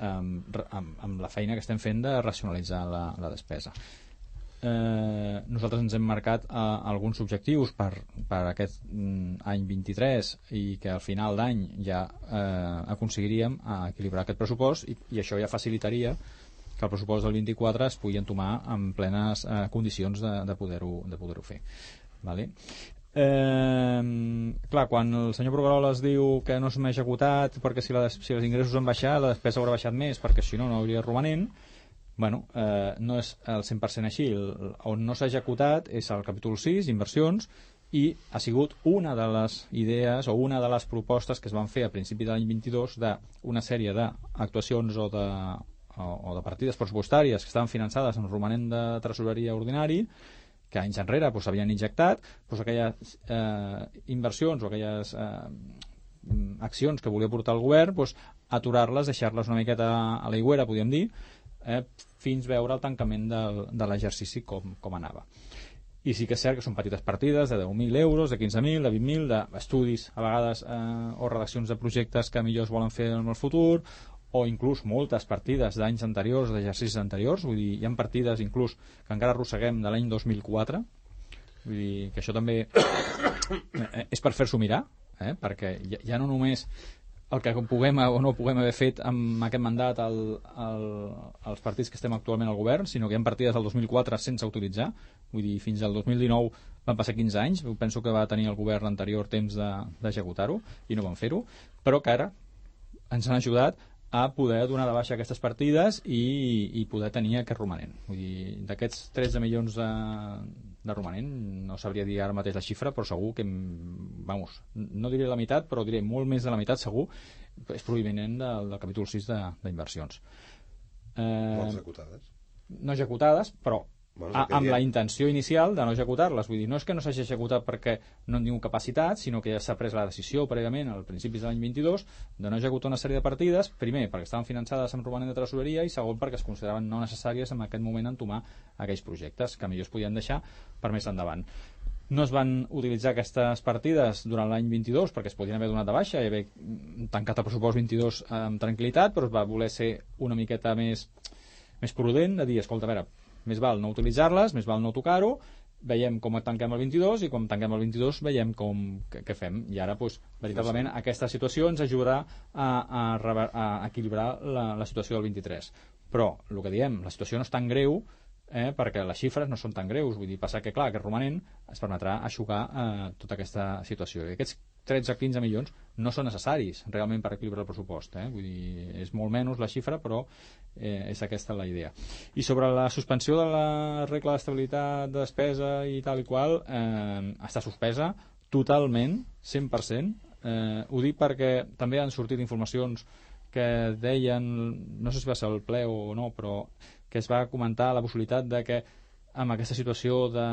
Speaker 5: amb, amb, amb la feina que estem fent de racionalitzar la, la despesa. Eh, nosaltres ens hem marcat eh, alguns objectius per, per aquest mm, any 23 i que al final d'any ja eh, aconseguiríem equilibrar aquest pressupost i, i això ja facilitaria que el pressupost del 24 es pugui entomar en plenes eh, condicions de, de poder-ho de poder fer. Vale? Eh, clar, quan el senyor Brugaroles diu que no s'ha executat perquè si, la, si els ingressos han baixat, la despesa haurà baixat més perquè si no no hauria romanent bueno, eh, no és el 100% així el, on no s'ha executat és el capítol 6, inversions i ha sigut una de les idees o una de les propostes que es van fer a principi de l'any 22 d'una sèrie d'actuacions o de, o, o de partides pressupostàries que estaven finançades en romanent de tresoreria ordinari que anys enrere s'havien doncs, injectat doncs aquelles eh, inversions o aquelles eh, accions que volia portar el govern, doncs, aturar-les, deixar-les una miqueta a l'aigüera, podríem dir, eh, fins veure el tancament del, de l'exercici com, com anava. I sí que és cert que són petites partides de 10.000 euros, de 15.000, de 20.000, d'estudis, a vegades, eh, o redaccions de projectes que millor es volen fer en el futur, o inclús moltes partides d'anys anteriors, d'exercicis anteriors, vull dir, hi ha partides inclús que encara arrosseguem de l'any 2004, vull dir que això també és per fer-s'ho mirar, eh? perquè ja, ja no només el que puguem o no puguem haver fet amb aquest mandat el, el, els partits que estem actualment al govern, sinó que hi ha partides del 2004 sense utilitzar, vull dir, fins al 2019 van passar 15 anys, penso que va tenir el govern anterior temps d'executar-ho de, i no van fer-ho, però que ara ens han ajudat a poder donar de baixa aquestes partides i, i poder tenir aquest romanent. Vull dir, d'aquests 13 milions de, de romanent, no sabria dir ara mateix la xifra, però segur que, vamos, no diré la meitat, però diré molt més de la meitat segur, és provinent del, del capítol 6 d'inversions.
Speaker 4: Eh, no executades?
Speaker 5: No executades, però Bueno, a, amb la intenció inicial de no executar-les. Vull dir, no és que no s'hagi executat perquè no en tinguin capacitat, sinó que ja s'ha pres la decisió prèviament, al principis de l'any 22, de no executar una sèrie de partides, primer perquè estaven finançades amb romanent de tresoreria i segon perquè es consideraven no necessàries en aquest moment entomar aquells projectes que millor es podien deixar per més endavant. No es van utilitzar aquestes partides durant l'any 22 perquè es podien haver donat de baixa i haver tancat el pressupost 22 amb tranquil·litat, però es va voler ser una miqueta més, més prudent, de dir, escolta, a veure, més val no utilitzar-les, més val no tocar-ho, veiem com tanquem el 22 i com tanquem el 22 veiem com, què, fem. I ara, doncs, veritablement, aquesta situació ens ajudarà a, a, a equilibrar la, la situació del 23. Però, el que diem, la situació no és tan greu eh, perquè les xifres no són tan greus. Vull dir, passar que, clar, aquest romanent es permetrà aixugar eh, tota aquesta situació. I aquests 13-15 milions no són necessaris realment per equilibrar el pressupost. Eh? Vull dir, és molt menys la xifra, però eh, és aquesta la idea. I sobre la suspensió de la regla d'estabilitat de despesa i tal i qual, eh, està suspesa totalment, 100%. Eh, ho dic perquè també han sortit informacions que deien, no sé si va ser el ple o no, però que es va comentar la possibilitat de que amb aquesta situació de,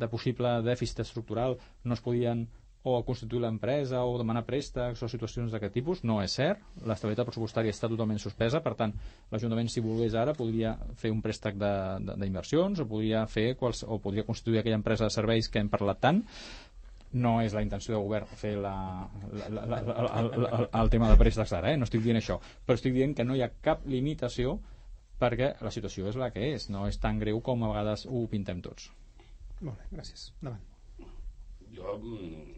Speaker 5: de possible dèficit estructural no es podien o constituir l'empresa o demanar préstecs o situacions d'aquest tipus. No és cert. L'estabilitat pressupostària està totalment suspesa, per tant, l'Ajuntament, si volgués ara, podria fer un préstec d'inversions o podria fer quals, o podria constituir aquella empresa de serveis que hem parlat tant. No és la intenció del govern fer la, la, la, la, la, la, el tema de préstecs ara, eh? no estic dient això, però estic dient que no hi ha cap limitació perquè la situació és la que és, no és tan greu com a vegades ho pintem tots.
Speaker 2: Molt bé, gràcies. Endavant.
Speaker 3: Jo mm,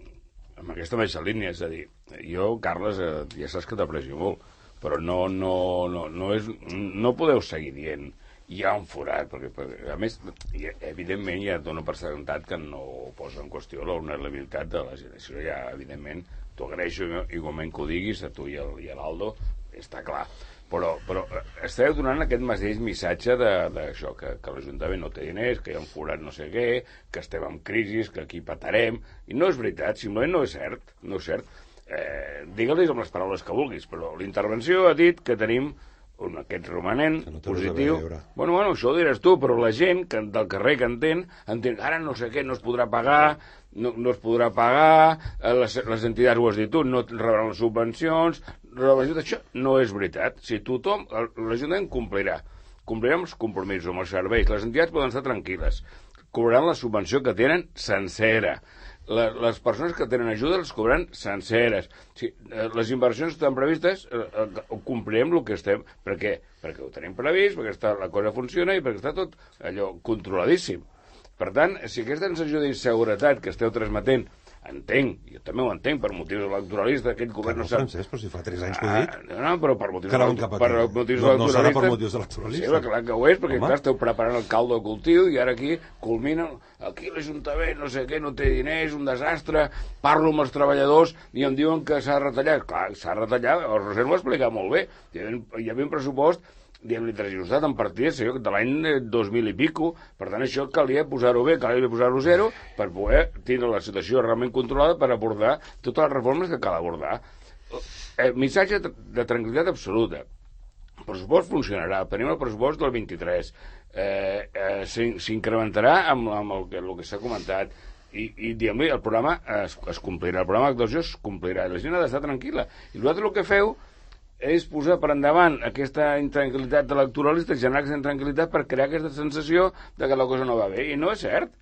Speaker 3: amb aquesta mateixa línia, és a dir, jo, Carles, eh, ja saps que t'aprecio molt, però no, no, no, no, és, no podeu seguir dient hi ha un forat, perquè, perquè a més, evidentment ja dono per sentat que no posa en qüestió l'honorabilitat de la generació, ja, evidentment, t'ho agraeixo igualment que ho diguis, a tu i a l'Aldo, està clar però, però eh, esteu donant aquest mateix missatge d'això, que, que l'Ajuntament no té diners, que hi ha un forat no sé què, que estem en crisi, que aquí patarem, i no és veritat, simplement no és cert, no és cert. Eh, Digue-li amb les paraules que vulguis, però l'intervenció ha dit que tenim un, aquest romanent no positiu. Bueno, bueno, això ho diràs tu, però la gent que, del carrer que entén, entén ara no sé què, no es podrà pagar, no, no es podrà pagar, eh, les, les entitats ho has dit tu, no rebran les subvencions, rebran això no és veritat. Si tothom, l'Ajuntament complirà, complirà amb els compromisos, amb els serveis, les entitats poden estar tranquil·les, cobraran la subvenció que tenen sencera la, les persones que tenen ajuda les cobran senceres. Sí, eh, les inversions estan previstes, eh, eh, complirem el que estem. Per què? Perquè ho tenim previst, perquè està, la cosa funciona i perquè està tot allò controladíssim. Per tant, si aquesta sensació d'inseguretat que esteu transmetent entenc, jo també ho entenc, per motius electoralistes, aquest govern
Speaker 4: no,
Speaker 3: no sap...
Speaker 4: Francesc, però si fa 3 anys que ho he dit.
Speaker 3: Ah, no, però per motius,
Speaker 4: per
Speaker 3: motius
Speaker 4: no,
Speaker 3: electoralistes...
Speaker 4: No serà per motius electoralistes.
Speaker 3: Sí, clar que ho és, perquè clar, esteu preparant el caldo de cultiu i ara aquí culmina... Aquí l'Ajuntament, no sé què, no té diners, un desastre, parlo amb els treballadors i em diuen que s'ha retallat. Clar, s'ha retallat, el Roser ho ha explicat molt bé. Hi havia, hi havia un pressupost diguem-li transjustat en partides de l'any 2000 i pico, per tant això calia posar-ho bé, calia posar-ho zero per poder tenir la situació realment controlada per abordar totes les reformes que cal abordar. Eh, missatge de tranquil·litat absoluta. El pressupost funcionarà, tenim el pressupost del 23, eh, eh, s'incrementarà amb, amb el, el que s'ha comentat, i, i diguem-li, el programa es, es complirà, el programa d'actuació es complirà, la gent ha d'estar tranquil·la. I vosaltres el que feu és posar per endavant aquesta intranquil·litat electoralista, generar aquesta intranquil·litat per crear aquesta sensació de que la cosa no va bé, i no és cert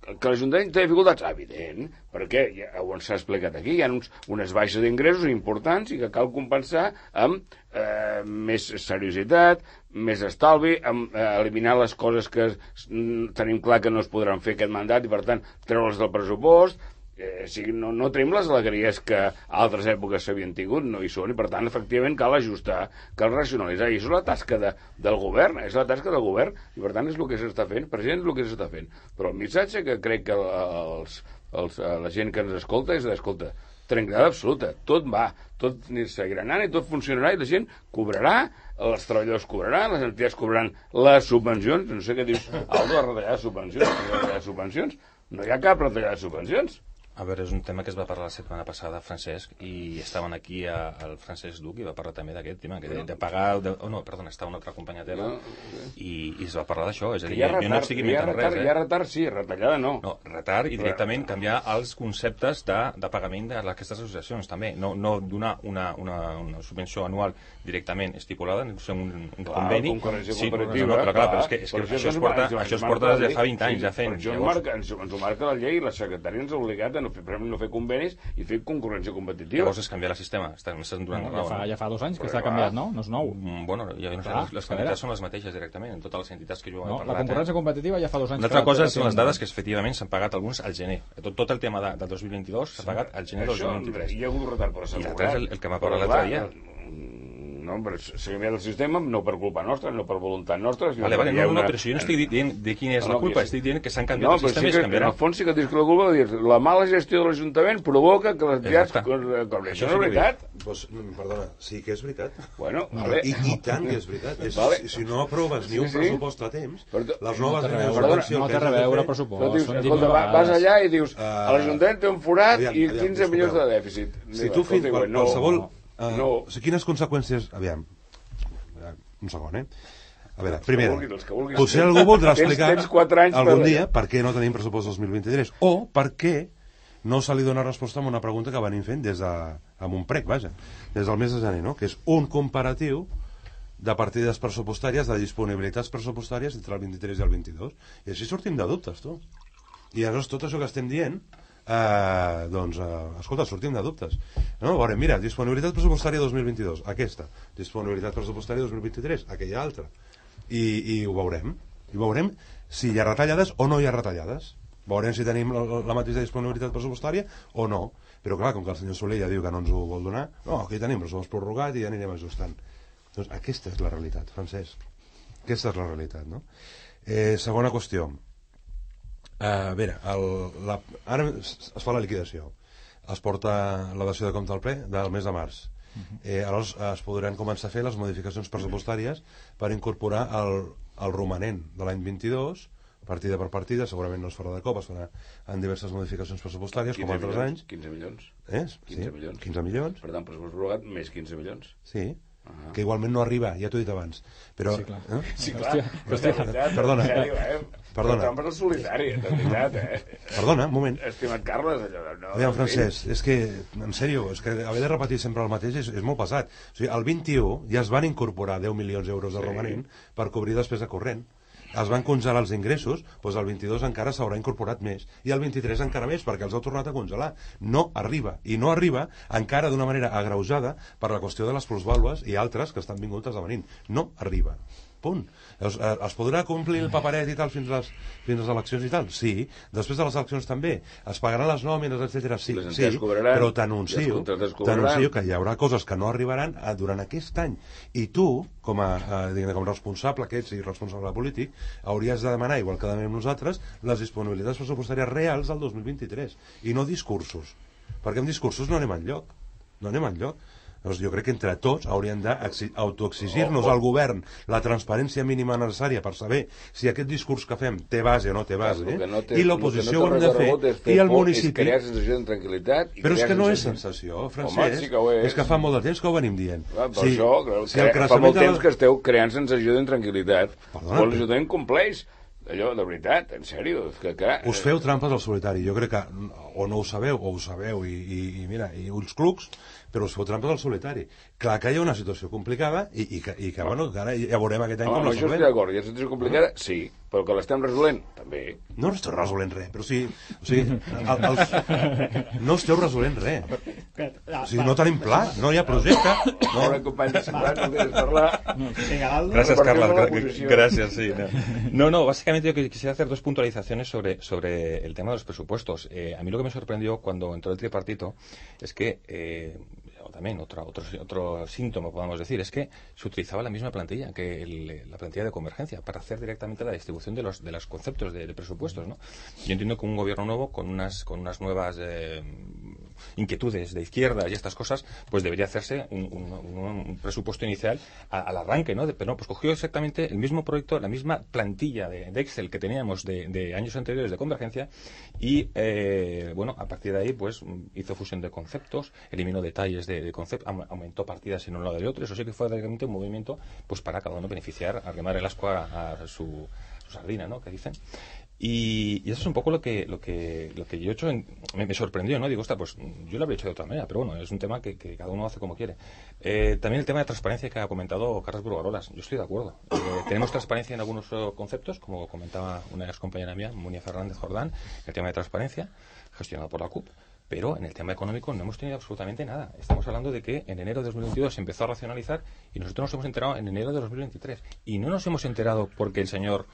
Speaker 3: que l'Ajuntament té dificultats, evident, perquè ja ho s'ha explicat aquí, hi ha uns, unes baixes d'ingressos importants i que cal compensar amb eh, més seriositat, més estalvi, amb eh, eliminar les coses que tenim clar que no es podran fer aquest mandat i per tant treure'ls del pressupost, eh, sigui, no, no tenim les alegries que altres èpoques s'havien tingut, no hi són, i per tant, efectivament, cal ajustar, cal racionalitzar, i és la tasca de, del govern, és la tasca del govern, i per tant és el que s'està fent, present és el que s'està fent. Però el missatge que crec que els, els, la gent que ens escolta és d'escolta, tranquil·litat absoluta, tot va, tot seguirà anant i tot funcionarà i la gent cobrarà, els treballadors cobraran, les entitats cobraran les subvencions, no sé què dius, Aldo, a retallar subvencions, retallar subvencions, no hi ha cap retallada de subvencions.
Speaker 7: A veure, és un tema que es va parlar la setmana passada, Francesc, i estaven aquí a, el Francesc Duc i va parlar també d'aquest tema, que de, de pagar... De, oh, no, perdona, estava una altra companya teva
Speaker 3: No,
Speaker 7: i, i es va parlar d'això, és a dir,
Speaker 3: hi ha
Speaker 7: jo no
Speaker 3: retard,
Speaker 7: estic inventant
Speaker 3: retard,
Speaker 7: res,
Speaker 3: hi ha
Speaker 7: eh?
Speaker 3: retard, sí, retallada no.
Speaker 7: No, retard i directament canviar els conceptes de, de pagament d'aquestes associacions també, no, no donar una, una, una subvenció anual directament estipulada, no sé, un, un
Speaker 3: Clar,
Speaker 7: conveni. sí,
Speaker 3: competitiva,
Speaker 7: no, però clar, però és que, és que
Speaker 3: això
Speaker 7: això, es porta, això es porta des de fa
Speaker 3: llei.
Speaker 7: 20 anys,
Speaker 3: Sí,
Speaker 7: ja fent.
Speaker 3: Això ens ho marca la llei i la secretaria ens ha obligat a no fer, per exemple, no fer convenis i fer concurrència competitiva.
Speaker 7: llavors és canviar el sistema, estan, estan donant
Speaker 5: Ja
Speaker 7: la raó.
Speaker 5: fa,
Speaker 7: no?
Speaker 5: ja fa dos anys que està
Speaker 3: clar.
Speaker 5: canviat, no? No és nou.
Speaker 7: Mm, Bueno, ja no
Speaker 5: Clar,
Speaker 7: les, quantitats són les mateixes directament, en totes les entitats que jo he
Speaker 5: No,
Speaker 7: parlat.
Speaker 5: la concurrència
Speaker 7: eh?
Speaker 5: competitiva ja fa dos anys
Speaker 7: Una altra cosa són les dades que efectivament s'han pagat alguns al gener. Tot, tot el tema de, del 2022 s'ha pagat al gener del
Speaker 3: Això,
Speaker 7: 2023.
Speaker 3: hi ha hagut retard per
Speaker 7: I l'altre és el- el que m'ha parlat l'altre dia.
Speaker 3: No, però s'ha canviat el sistema no per culpa nostra, no per voluntat nostra. sinó
Speaker 7: Vale, vale, no, no,
Speaker 3: una-
Speaker 7: però si jo no estic dient de quina és
Speaker 3: No,
Speaker 7: la
Speaker 3: no,
Speaker 7: culpa,
Speaker 3: sí.
Speaker 7: estic dient que s'han
Speaker 3: No,
Speaker 7: canviat el
Speaker 3: però
Speaker 7: sistema
Speaker 3: sí
Speaker 7: i
Speaker 3: que,
Speaker 7: es
Speaker 3: en
Speaker 7: canviarà.
Speaker 3: el fons sí que dius que la culpa de dir la mala gestió de l'Ajuntament provoca que les
Speaker 7: Exacte.
Speaker 3: cobrin. Això no
Speaker 7: sí
Speaker 3: és veritat.
Speaker 4: Pues, mm, perdona, sí que és veritat.
Speaker 3: Bueno, vale.
Speaker 4: I, I tant que és veritat. És,
Speaker 3: Vale.
Speaker 4: si, si no aproves ni
Speaker 3: Sí,
Speaker 4: un
Speaker 3: sí.
Speaker 4: pressupost a temps,
Speaker 3: Però tu-
Speaker 4: les
Speaker 5: No
Speaker 4: noves
Speaker 5: té res a no
Speaker 4: que
Speaker 5: té res a
Speaker 4: de
Speaker 5: veure pressupost.
Speaker 3: Però dius, escolta, vas allà i dius,
Speaker 4: Uh,
Speaker 3: a l'Ajuntament té un forat
Speaker 4: aviam,
Speaker 3: i
Speaker 4: aviam,
Speaker 3: 15 milions de dèficit.
Speaker 4: Si tu fins
Speaker 3: no,
Speaker 4: qualsevol...
Speaker 3: no.
Speaker 4: Uh,
Speaker 3: no.
Speaker 4: O sigui, quines conseqüències... Aviam, Eh, un segon, eh? A veure, primera,
Speaker 3: que
Speaker 4: potser algú voldrà
Speaker 3: Tens-
Speaker 4: explicar
Speaker 3: tens quatre anys
Speaker 4: algun
Speaker 3: per-
Speaker 4: dia per què no tenim pressupost 2023 o per què no se li dona resposta a una pregunta que venim fent des de, amb un prec, vaja, des del mes de gener, no? que és un comparatiu de partides pressupostàries, de disponibilitats pressupostàries entre el 23 i el 22. I així sortim de dubtes, tu. I llavors tot això que estem dient, eh, doncs, eh, escolta, sortim de dubtes. No? Veurem, mira, disponibilitat pressupostària 2022, aquesta. Disponibilitat pressupostària 2023, aquella altra. I, i ho veurem. I veurem si hi ha retallades o no hi ha retallades. Veurem si tenim la, la mateixa disponibilitat pressupostària o no. Però clar, com que el senyor Soler ja diu que no ens ho vol donar, no, aquí tenim pressupost prorrogat i ja anirem ajustant. Doncs aquesta és la realitat, Francesc. Aquesta és la realitat, no? Eh, segona qüestió. Eh, a veure, el, la, ara es, fa la liquidació. Es porta la dació de compte al ple del mes de març. Eh, aleshores es podran començar a fer les modificacions pressupostàries per incorporar el, el romanent de l'any 22 partida per partida, segurament no es farà de cop, es farà en diverses modificacions pressupostàries, com altres
Speaker 3: milions,
Speaker 4: anys.
Speaker 3: 15 milions.
Speaker 4: Eh?
Speaker 3: 15 milions.
Speaker 4: 15 milions,
Speaker 3: Per tant, pressupost prorrogat més 15 milions.
Speaker 4: sí. Que igualment no arriba, ja t'ho he dit abans. Però,
Speaker 5: Sí, clar.
Speaker 4: Eh?
Speaker 3: Sí,
Speaker 5: Hòstia, hòstia.
Speaker 3: En
Speaker 4: Perdona.
Speaker 3: sèrio, eh?
Speaker 4: Perdona.
Speaker 3: Però el solitari, de veritat, eh?
Speaker 4: Perdona, un moment.
Speaker 3: Estimat Carles, allò de... No,
Speaker 4: Aviam, Francesc, és que, en sèrio, és que haver de repetir sempre el mateix és, és molt pesat. O sigui, el 21 ja es van incorporar 10 milions d'euros de
Speaker 3: Sí.
Speaker 4: romanent per cobrir despesa corrent. Es van congelar els ingressos, doncs el 22 encara s'haurà incorporat més. I el 23 encara més, perquè els ha tornat a congelar. No arriba. I no arriba encara d'una manera agreujada per la qüestió de les plusvàlues i altres que estan vingut esdevenint. No arriba. Punt. Es, eh, es podrà complir el paperet i tal fins a, les, fins a les eleccions i tal? Sí. Després de les eleccions també. Es pagaran les nòmines, etc. Sí, sí. però t'anuncio que hi haurà coses que no arribaran a, durant aquest any. I tu, com a, a, diguem, com a responsable que ets i responsable polític, hauries de demanar, igual que demanem nosaltres, les disponibilitats pressupostàries reals del 2023 i no discursos. Perquè amb discursos no anem enlloc. No anem enlloc. Llavors, jo crec que entre tots hauríem d'autoexigir-nos al govern la transparència mínima necessària per saber si aquest discurs que fem té base o no té base,
Speaker 3: que no té-
Speaker 4: i l'oposició
Speaker 3: que
Speaker 4: ho
Speaker 3: no
Speaker 4: hem de fer, i el municipi...
Speaker 3: És crear sensació d'intranquil·litat. i
Speaker 4: Però és que no és
Speaker 3: sensació-
Speaker 4: sensació,
Speaker 3: Home,
Speaker 4: Francesc.
Speaker 3: sí que és.
Speaker 4: És que fa molt de temps que ho venim dient.
Speaker 3: Ah, per això, que,
Speaker 4: si el
Speaker 3: fa molt
Speaker 4: de
Speaker 3: temps que esteu creant sensació d'intranquil·litat.
Speaker 4: Però-
Speaker 3: l'Ajuntament compleix. allò, de veritat, en sèrio, que, que...
Speaker 4: Us feu trampes al solitari. Jo crec que o no ho sabeu, o ho sabeu, i, i, i mira, i uns clucs, però us feu trampes al solitari. Clar que hi ha una situació complicada i, i que, i que bueno, que ara ja veurem aquest any
Speaker 3: Home,
Speaker 4: com la
Speaker 3: això estic d'acord, hi ha situació complicada, sí, però que l'estem resolent, també.
Speaker 4: No esteu resolent res, però o sigui, o sigui el, els, no esteu resolent res. O sigui, no tenim pla, no hi ha projecte.
Speaker 3: No, ara, company de no quieres parlar.
Speaker 7: Gra-
Speaker 3: posición.
Speaker 7: Gracias, sí. No. no, básicamente yo que- quisiera hacer dos puntualizaciones sobre, sobre el tema de los presupuestos. Eh, a mí lo que me sorprendió cuando entró el tripartito es que, eh, o también otro, otro, otro síntoma, podemos decir, es que se utilizaba la misma plantilla que el- la plantilla de convergencia para hacer directamente la distribución de los, de los conceptos de, de presupuestos. ¿no? Yo entiendo que un gobierno nuevo con unas, con unas nuevas eh, inquietudes de izquierda y estas cosas, pues debería hacerse un, presupuesto inicial a- al arranque, ¿no? De- pero no, pues cogió exactamente el mismo proyecto, la misma plantilla de, de Excel que teníamos de, de años anteriores de convergencia y, eh, bueno, a partir de ahí, pues hizo fusión de conceptos, eliminó detalles de, conceptos, aumentó partidas en un lado y otro, eso sí que fue realmente un movimiento, pues para cada uno beneficiar, arrimar el asco a, a su sardina, ¿no? Que dicen. Y, y eso es un poco lo que, lo que, lo que yo he hecho, en- me, sorprendió, ¿no? Digo, pues yo lo habría hecho de otra manera, pero bueno, es un tema que, cada uno hace como quiere. Eh, también el tema de transparencia que ha comentado Carlos Burgarolas, yo estoy de acuerdo. Eh, tenemos transparencia en algunos conceptos, como comentaba una ex compañera mía, Munia Fernández Jordán, el tema de transparencia, gestionado por la CUP. Pero en el tema económico no hemos tenido absolutamente nada. Estamos hablando de que en enero de 2022 se empezó a racionalizar y nosotros nos hemos enterado en enero de 2023. Y no nos hemos enterado porque el señor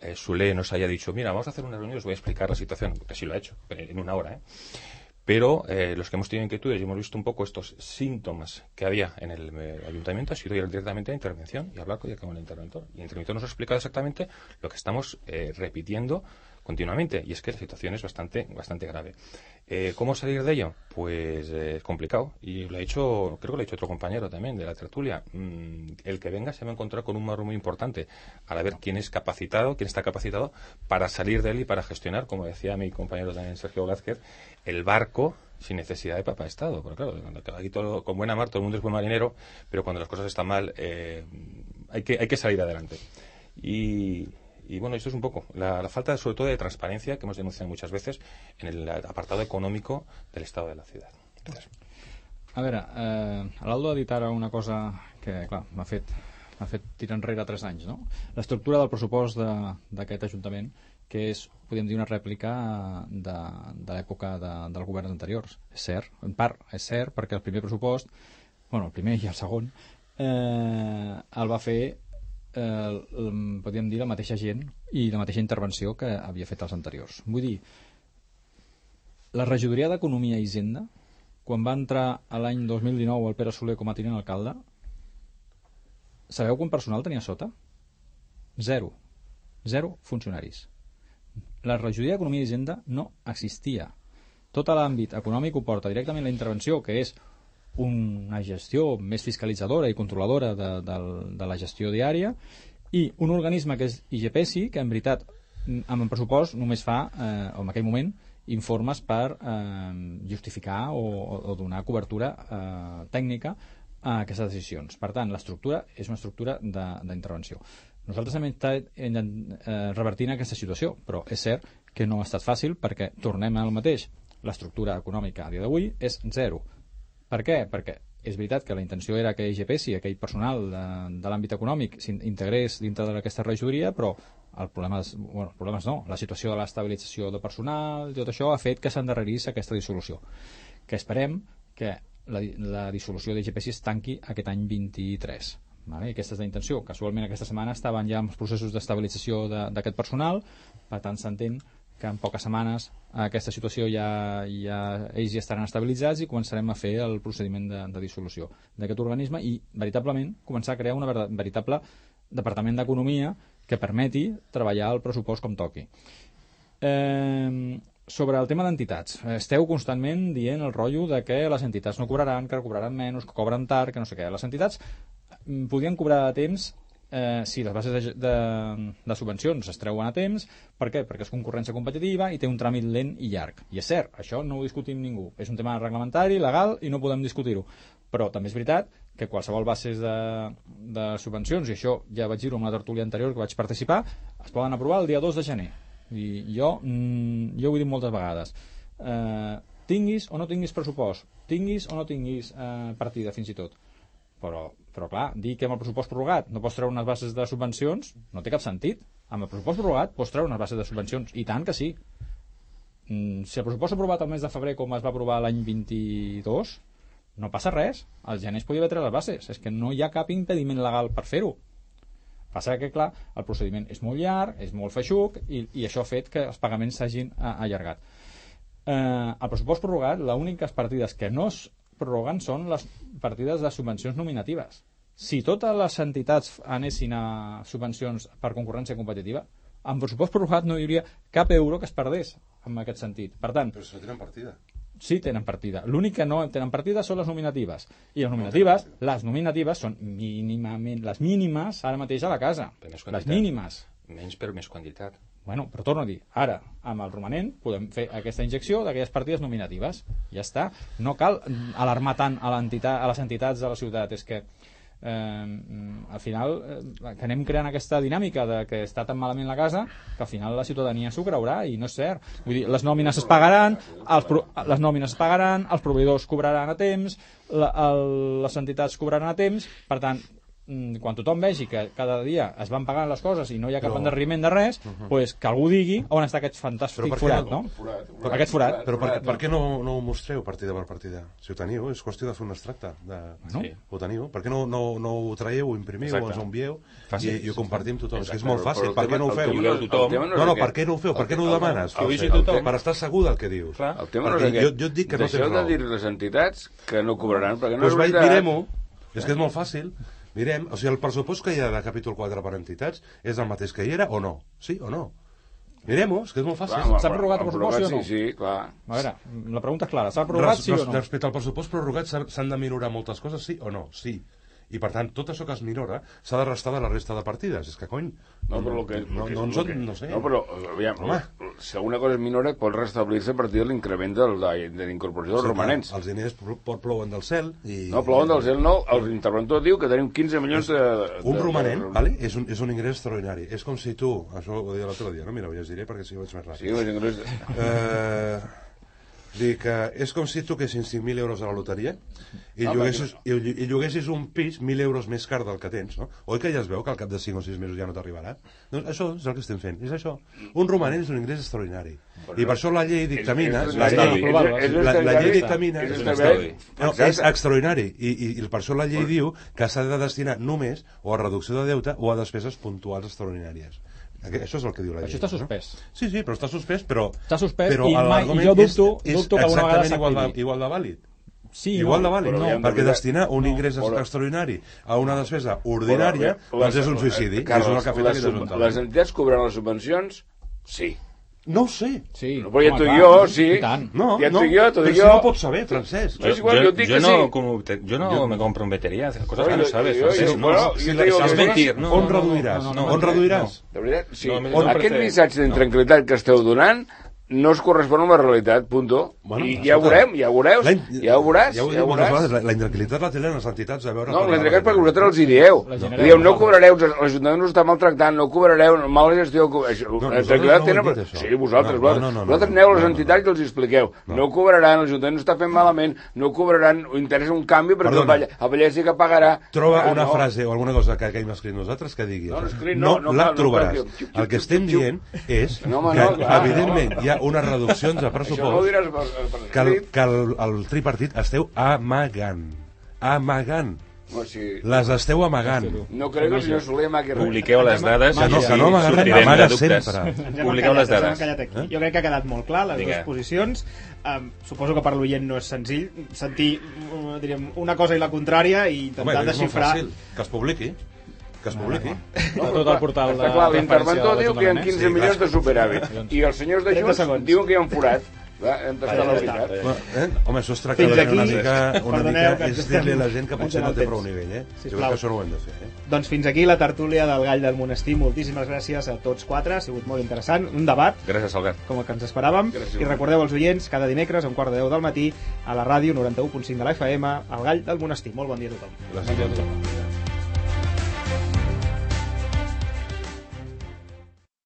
Speaker 7: eh, Sule nos haya dicho, mira, vamos a hacer una reunión y os voy a explicar la situación, que sí lo ha hecho, en una hora, ¿eh? Pero eh, los que hemos tenido inquietudes y hemos visto un poco estos síntomas que había en el eh, ayuntamiento ha sido ir directamente a intervención y hablar con con el interventor. Y el interventor nos ha explicado exactamente lo que estamos eh, repitiendo continuamente y es que la situación es bastante bastante grave. Eh, ¿Cómo salir de ello? Pues eh, es complicado y lo ha dicho, creo que lo ha dicho otro compañero también de la tertulia. Mm, el que venga se va a encontrar con un marro muy importante para ver quién es capacitado, quién está capacitado para salir de él y para gestionar, como decía mi compañero también Sergio Vázquez, el barco sin necesidad de papa Estado. Porque claro, aquí todo, con buena mar todo el mundo es buen marinero, pero cuando las cosas están mal eh, hay, que, hay que salir adelante. Y, y bueno, esto es un poco la, la falta, sobre todo, de transparencia que hemos denunciado muchas veces en el apartado económico del estado de la ciudad. Gracias.
Speaker 5: A veure, eh, l'Aldo ha dit ara una cosa que, clar, m'ha fet, fet tirar enrere tres anys, no? L'estructura del pressupost de- d'aquest Ajuntament, que és, podríem dir, una rèplica de, de l'època de, dels governs anteriors. És cert, en part, és cert, perquè el primer pressupost, bueno, el primer i el segon, eh, el va fer eh, podríem dir la mateixa gent i la mateixa intervenció que havia fet els anteriors. Vull dir, la regidoria d'Economia i Hisenda, quan va entrar a l'any 2019 el Pere Soler com a tinent alcalde, sabeu quant personal tenia sota? Zero. Zero funcionaris. La regidoria d'Economia i Hisenda no existia. Tot l'àmbit econòmic ho porta directament la intervenció, que és una gestió més fiscalitzadora i controladora de, de, de la gestió diària, i un organisme que és IGPSI, que en veritat amb el pressupost només fa, eh, en aquell moment, informes per eh, justificar o, o, donar cobertura eh, tècnica a aquestes decisions. Per tant, l'estructura és una estructura d'intervenció. Nosaltres hem estat eh, revertint aquesta situació, però és cert que no ha estat fàcil perquè tornem al mateix. L'estructura econòmica a dia d'avui és zero. Per què? Perquè és veritat que la intenció era que IGPSI, aquell personal de, de l'àmbit econòmic, s'integrés dintre d'aquesta regidoria, però el problema és, bueno, els problemes no, la situació de l'estabilització de personal, tot això ha fet que s'endarrerís aquesta dissolució. Que esperem que la, la dissolució d'IGPSI es tanqui aquest any 23. Vale? I aquesta és la intenció. Casualment aquesta setmana estaven ja en els processos d'estabilització de- d'aquest personal, per tant s'entén que en poques setmanes aquesta situació ja, ja ells ja estaran estabilitzats i començarem a fer el procediment de, de dissolució d'aquest organisme i veritablement començar a crear un veritable departament d'economia que permeti treballar el pressupost com toqui. Eh, sobre el tema d'entitats, esteu constantment dient el rotllo de que les entitats no cobraran, que cobraran menys, que cobren tard, que no sé què. Les entitats mm, podien cobrar a temps eh, si les bases de, de, de subvencions es treuen a temps. Per què? Perquè és concurrència competitiva i té un tràmit lent i llarg. I és cert, això no ho discutim ningú. És un tema reglamentari, legal, i no podem discutir-ho. Però també és veritat que qualsevol bases de, de subvencions, i això ja vaig dir-ho en la tertúlia anterior que vaig participar, es poden aprovar el dia 2 de gener. I jo, mm, jo ho he dit moltes vegades. Eh, tinguis o no tinguis pressupost, tinguis o no tinguis eh, partida, fins i tot. Però, però clar, dir que amb el pressupost prorrogat no pots treure unes bases de subvencions no té cap sentit. Amb el pressupost prorrogat pots treure unes bases de subvencions, i tant que sí. Mm, si el pressupost aprovat el mes de febrer com es va aprovar l'any 22, no passa res. Al gener es podia haver tret les bases. És que no hi ha cap impediment legal per fer-ho. Passa que, clar, el procediment és molt llarg, és molt feixuc, i, i això ha fet que els pagaments s'hagin eh, allargat. Eh, el pressupost prorrogat, les úniques partides que no es prorroguen són les partides de subvencions nominatives. Si totes les entitats anessin a subvencions per concurrència competitiva, amb pressupost prorrogat no hi hauria cap euro que es perdés en aquest sentit. Per tant,
Speaker 4: Però no tenen partida.
Speaker 5: sí tenen partida. L'únic que no tenen partida són les nominatives. I les nominatives, les nominatives són mínimament, les mínimes ara mateix a la casa. Les mínimes.
Speaker 7: Menys per més quantitat.
Speaker 5: Bueno, però torno a dir, ara, amb el romanent, podem fer aquesta injecció d'aquelles partides nominatives. Ja està. No cal alarmar tant a, l'entitat, a les entitats de la ciutat. És que eh, al final eh, que anem creant aquesta dinàmica de que està tan malament la casa que al final la ciutadania s'ho creurà i no és cert. Vull dir, les nòmines es pagaran, els pro, les nòmines es pagaran, els proveïdors cobraran a temps, la, el, les entitats cobraran a temps, per tant, quan tothom vegi que cada dia es van pagant les coses i no hi ha cap
Speaker 4: Però-
Speaker 5: endarreriment de res, pues que algú digui on està aquest fantàstic
Speaker 4: per
Speaker 5: forat,
Speaker 4: no?
Speaker 5: no? Aquest forat.
Speaker 4: Però per, per què no, no ho mostreu partida per partida? Si ho teniu, és qüestió de fer un extracte. De...
Speaker 5: No?
Speaker 7: Sí.
Speaker 4: Ho teniu? Per què no, no, no ho traieu, ho imprimiu,
Speaker 7: Exacte.
Speaker 4: o ens ho envieu
Speaker 7: Fàcil.
Speaker 4: i, i ho compartim tothom? És que és
Speaker 3: Exacte,
Speaker 4: molt fàcil. Per què no ho feu? No, no, per què no ho feu? Per què no ho demanes? Per estar segur del que dius.
Speaker 3: El tema no és aquest.
Speaker 4: jo- jo et dic que no
Speaker 3: Deixeu
Speaker 4: tens
Speaker 3: de
Speaker 4: raó.
Speaker 3: dir les entitats que no cobraran, perquè no
Speaker 4: Doncs
Speaker 3: és veritat.
Speaker 4: mirem-ho. És que és molt fàcil. Mirem, o sigui, el pressupost que hi ha de capítol 4 per entitats és el mateix que hi era o no? Sí o no? Mirem-ho, és que és molt fàcil.
Speaker 5: S'ha prorrogat el pressupost, sí o no?
Speaker 3: Sí, sí, clar.
Speaker 5: A veure, la pregunta és clara. S'ha prorrogat, sí o no?
Speaker 4: Respecte al pressupost prorrogat s'ha- s'han de minorar moltes coses, sí o no? Sí. I per tant, tot això que es minora s'ha de restar de la resta de partides. És que, cony,
Speaker 3: No, però el que...
Speaker 4: no,
Speaker 3: el que-
Speaker 4: no, en
Speaker 3: el
Speaker 4: són,
Speaker 3: que-
Speaker 4: no sé.
Speaker 3: No, però, aviam,
Speaker 4: Home.
Speaker 3: Si alguna cosa és minora, pot restablir-se a partir de l'increment del- de, de l'incorporació dels
Speaker 4: Sí,
Speaker 3: romanents.
Speaker 4: Els diners pl- plouen del cel i...
Speaker 3: No, plouen del cel, no. El interventor diu que tenim 15 milions de... de
Speaker 4: Un romanent,
Speaker 3: de,
Speaker 4: vale? és, un, és un ingrés extraordinari. És com si tu, això ho deia l'altre dia, no? Mira, ho llegiré perquè si ho veig més ràpid.
Speaker 3: Sí, els ingressos...
Speaker 4: Eh, dic que és com si toquessis 5.000 euros a la loteria i,
Speaker 3: Ah,
Speaker 4: lloguessis, i, i lloguessis un pis 1.000 euros més car del que tens, no? Oi que ja es veu que al cap de 5 o 6 mesos ja no t'arribarà? Doncs això és el que estem fent, és això. Un romanent és un ingrés extraordinari. I per això la llei dictamina...
Speaker 3: És-
Speaker 4: La
Speaker 3: és-
Speaker 4: llei,
Speaker 3: és- és- és
Speaker 4: la, la llei dictamina...
Speaker 3: És extraordinari.
Speaker 4: No, és extraordinari i, i, i per això la llei diu que s'ha de destinar només o a reducció de deute o a despeses puntuals extraordinàries. Això és el que diu la llei.
Speaker 5: Això està
Speaker 4: no?
Speaker 5: suspès.
Speaker 4: Sí, sí, però està suspès, però...
Speaker 5: Està suspès
Speaker 4: però
Speaker 5: i mai- i jo dubto-
Speaker 4: és, és
Speaker 5: dubto que alguna vegada
Speaker 4: exactament igual de,
Speaker 5: s'activi.
Speaker 4: igual de vàlid.
Speaker 5: Sí,
Speaker 4: igual
Speaker 5: no,
Speaker 4: de vàlid,
Speaker 3: però
Speaker 4: no, perquè destinar un
Speaker 3: no,
Speaker 4: ingrés
Speaker 3: però-
Speaker 4: extraordinari a una despesa ordinària
Speaker 3: Però,
Speaker 4: doncs és un suïcidi.
Speaker 3: Carles,
Speaker 4: és fet
Speaker 3: les, les entitats cobraran les subvencions? Sí.
Speaker 4: No ho sé.
Speaker 5: Sí.
Speaker 3: No, però ja t'ho jo, sí.
Speaker 5: I tant.
Speaker 4: No,
Speaker 3: Ja t'ho
Speaker 4: no,
Speaker 3: jo, t'ho
Speaker 4: però
Speaker 3: dic
Speaker 4: si
Speaker 3: jo.
Speaker 4: no ho pots saber, Francesc.
Speaker 3: No és igual, jo et dic
Speaker 7: yo
Speaker 3: que
Speaker 7: no,
Speaker 3: sí.
Speaker 7: como yo no me comprometería a hacer cosas
Speaker 3: Oye,
Speaker 7: que no sabes.
Speaker 3: yo-
Speaker 7: Francesc,
Speaker 3: yo-
Speaker 7: no,
Speaker 3: bueno,
Speaker 7: no,
Speaker 3: yo
Speaker 7: si
Speaker 3: te
Speaker 7: la-
Speaker 3: digo
Speaker 7: es
Speaker 3: que-
Speaker 7: mentir. No,
Speaker 4: on
Speaker 7: no, no,
Speaker 4: reduiràs?
Speaker 7: no, no,
Speaker 4: on
Speaker 7: no,
Speaker 4: reduiràs?
Speaker 3: De veritat, sí.
Speaker 7: No,
Speaker 3: No,
Speaker 7: no,
Speaker 3: Aquest
Speaker 7: no,
Speaker 3: missatge d'intranquil·litat que esteu donant no es correspon amb la realitat, punto.
Speaker 4: Bueno,
Speaker 3: I ja ho veurem, ja ho
Speaker 4: in-
Speaker 3: ja ho veuràs,
Speaker 4: Ja ho he
Speaker 3: ja
Speaker 4: dit
Speaker 3: ho
Speaker 4: moltes
Speaker 3: veuràs.
Speaker 4: vegades, la, la intranquil·litat la tenen les entitats a veure...
Speaker 3: No,
Speaker 4: la
Speaker 3: entregat perquè vosaltres els hi dieu.
Speaker 5: Genereu,
Speaker 3: Dieu, no
Speaker 5: no.
Speaker 3: cobrareu, l'Ajuntament us està maltractant, no cobrareu, mala gestió...
Speaker 4: No,
Speaker 3: la
Speaker 4: nosaltres
Speaker 3: tranquil·litat
Speaker 4: no ho hem
Speaker 3: tenen-
Speaker 4: dit, això.
Speaker 3: Sí, vosaltres,
Speaker 4: No,
Speaker 3: vosaltres.
Speaker 4: no, no, no,
Speaker 3: vosaltres
Speaker 4: no,
Speaker 3: aneu a les
Speaker 4: no, no,
Speaker 3: entitats i els expliqueu. No cobraran, l'Ajuntament no està fent malament, no cobraran, ho interessa un canvi perquè el. Valle- el Vallès sí que pagarà.
Speaker 4: Troba
Speaker 3: Ah,
Speaker 4: una
Speaker 3: no.
Speaker 4: frase o alguna cosa que, que hem escrit nosaltres que digui
Speaker 3: No, no,
Speaker 4: no,
Speaker 3: no, no
Speaker 4: la
Speaker 3: no
Speaker 4: trobaràs. El que estem dient és
Speaker 3: No,
Speaker 4: que,
Speaker 3: no,
Speaker 4: evidentment,
Speaker 3: no.
Speaker 4: hi ha unes reduccions de
Speaker 3: Això no ho
Speaker 4: pressupost
Speaker 3: diràs per, per
Speaker 4: que, el, que el, el tripartit esteu amagant. Amagant.
Speaker 3: No, sí.
Speaker 4: Les esteu amagant.
Speaker 3: No crec que el senyor Soler amagui res.
Speaker 7: Publiqueu les dades
Speaker 4: Que no, que no amaga res, amaga sempre.
Speaker 7: Publiqueu les dades.
Speaker 2: aquí. Jo crec que ha quedat molt clar les
Speaker 7: Vinga.
Speaker 2: dues posicions. Um, suposo que per l'oient no és senzill sentir uh, diríem, una cosa i la contrària i
Speaker 4: Home,
Speaker 2: intentar
Speaker 4: és molt
Speaker 2: desxifrar...
Speaker 4: fàcil. Que es publiqui. Que es publiqui.
Speaker 5: De tot el portal de
Speaker 3: clar, l'interventor
Speaker 5: de
Speaker 3: diu que hi ha
Speaker 5: l'Ajuntament,
Speaker 3: 15
Speaker 5: eh?
Speaker 3: milions de superàvit i els senyors de
Speaker 2: 30
Speaker 3: Junts diuen que hi ha un forat. Va, hem tastat la veritat.
Speaker 4: Eh? Home, això es tracta
Speaker 2: Fins
Speaker 4: de
Speaker 2: aquí.
Speaker 4: una mica, una
Speaker 2: Perdoneu
Speaker 4: mica és dir-li a la gent que potser no té prou nivell, eh? Jo
Speaker 2: Sisplau.
Speaker 4: crec que això no ho hem de fer, eh?
Speaker 2: Doncs fins aquí la tertúlia del Gall del Monestir. Moltíssimes gràcies a tots quatre. Ha sigut molt interessant. Un debat
Speaker 7: Gràcies, Albert.
Speaker 2: com el que ens esperàvem.
Speaker 3: Gràcies.
Speaker 2: I recordeu als oients, cada dimecres a un quart de 10 del matí a la ràdio 91.5 de la FM, al Gall del Monestir. Molt bon dia a tothom.
Speaker 4: Gràcies a tothom.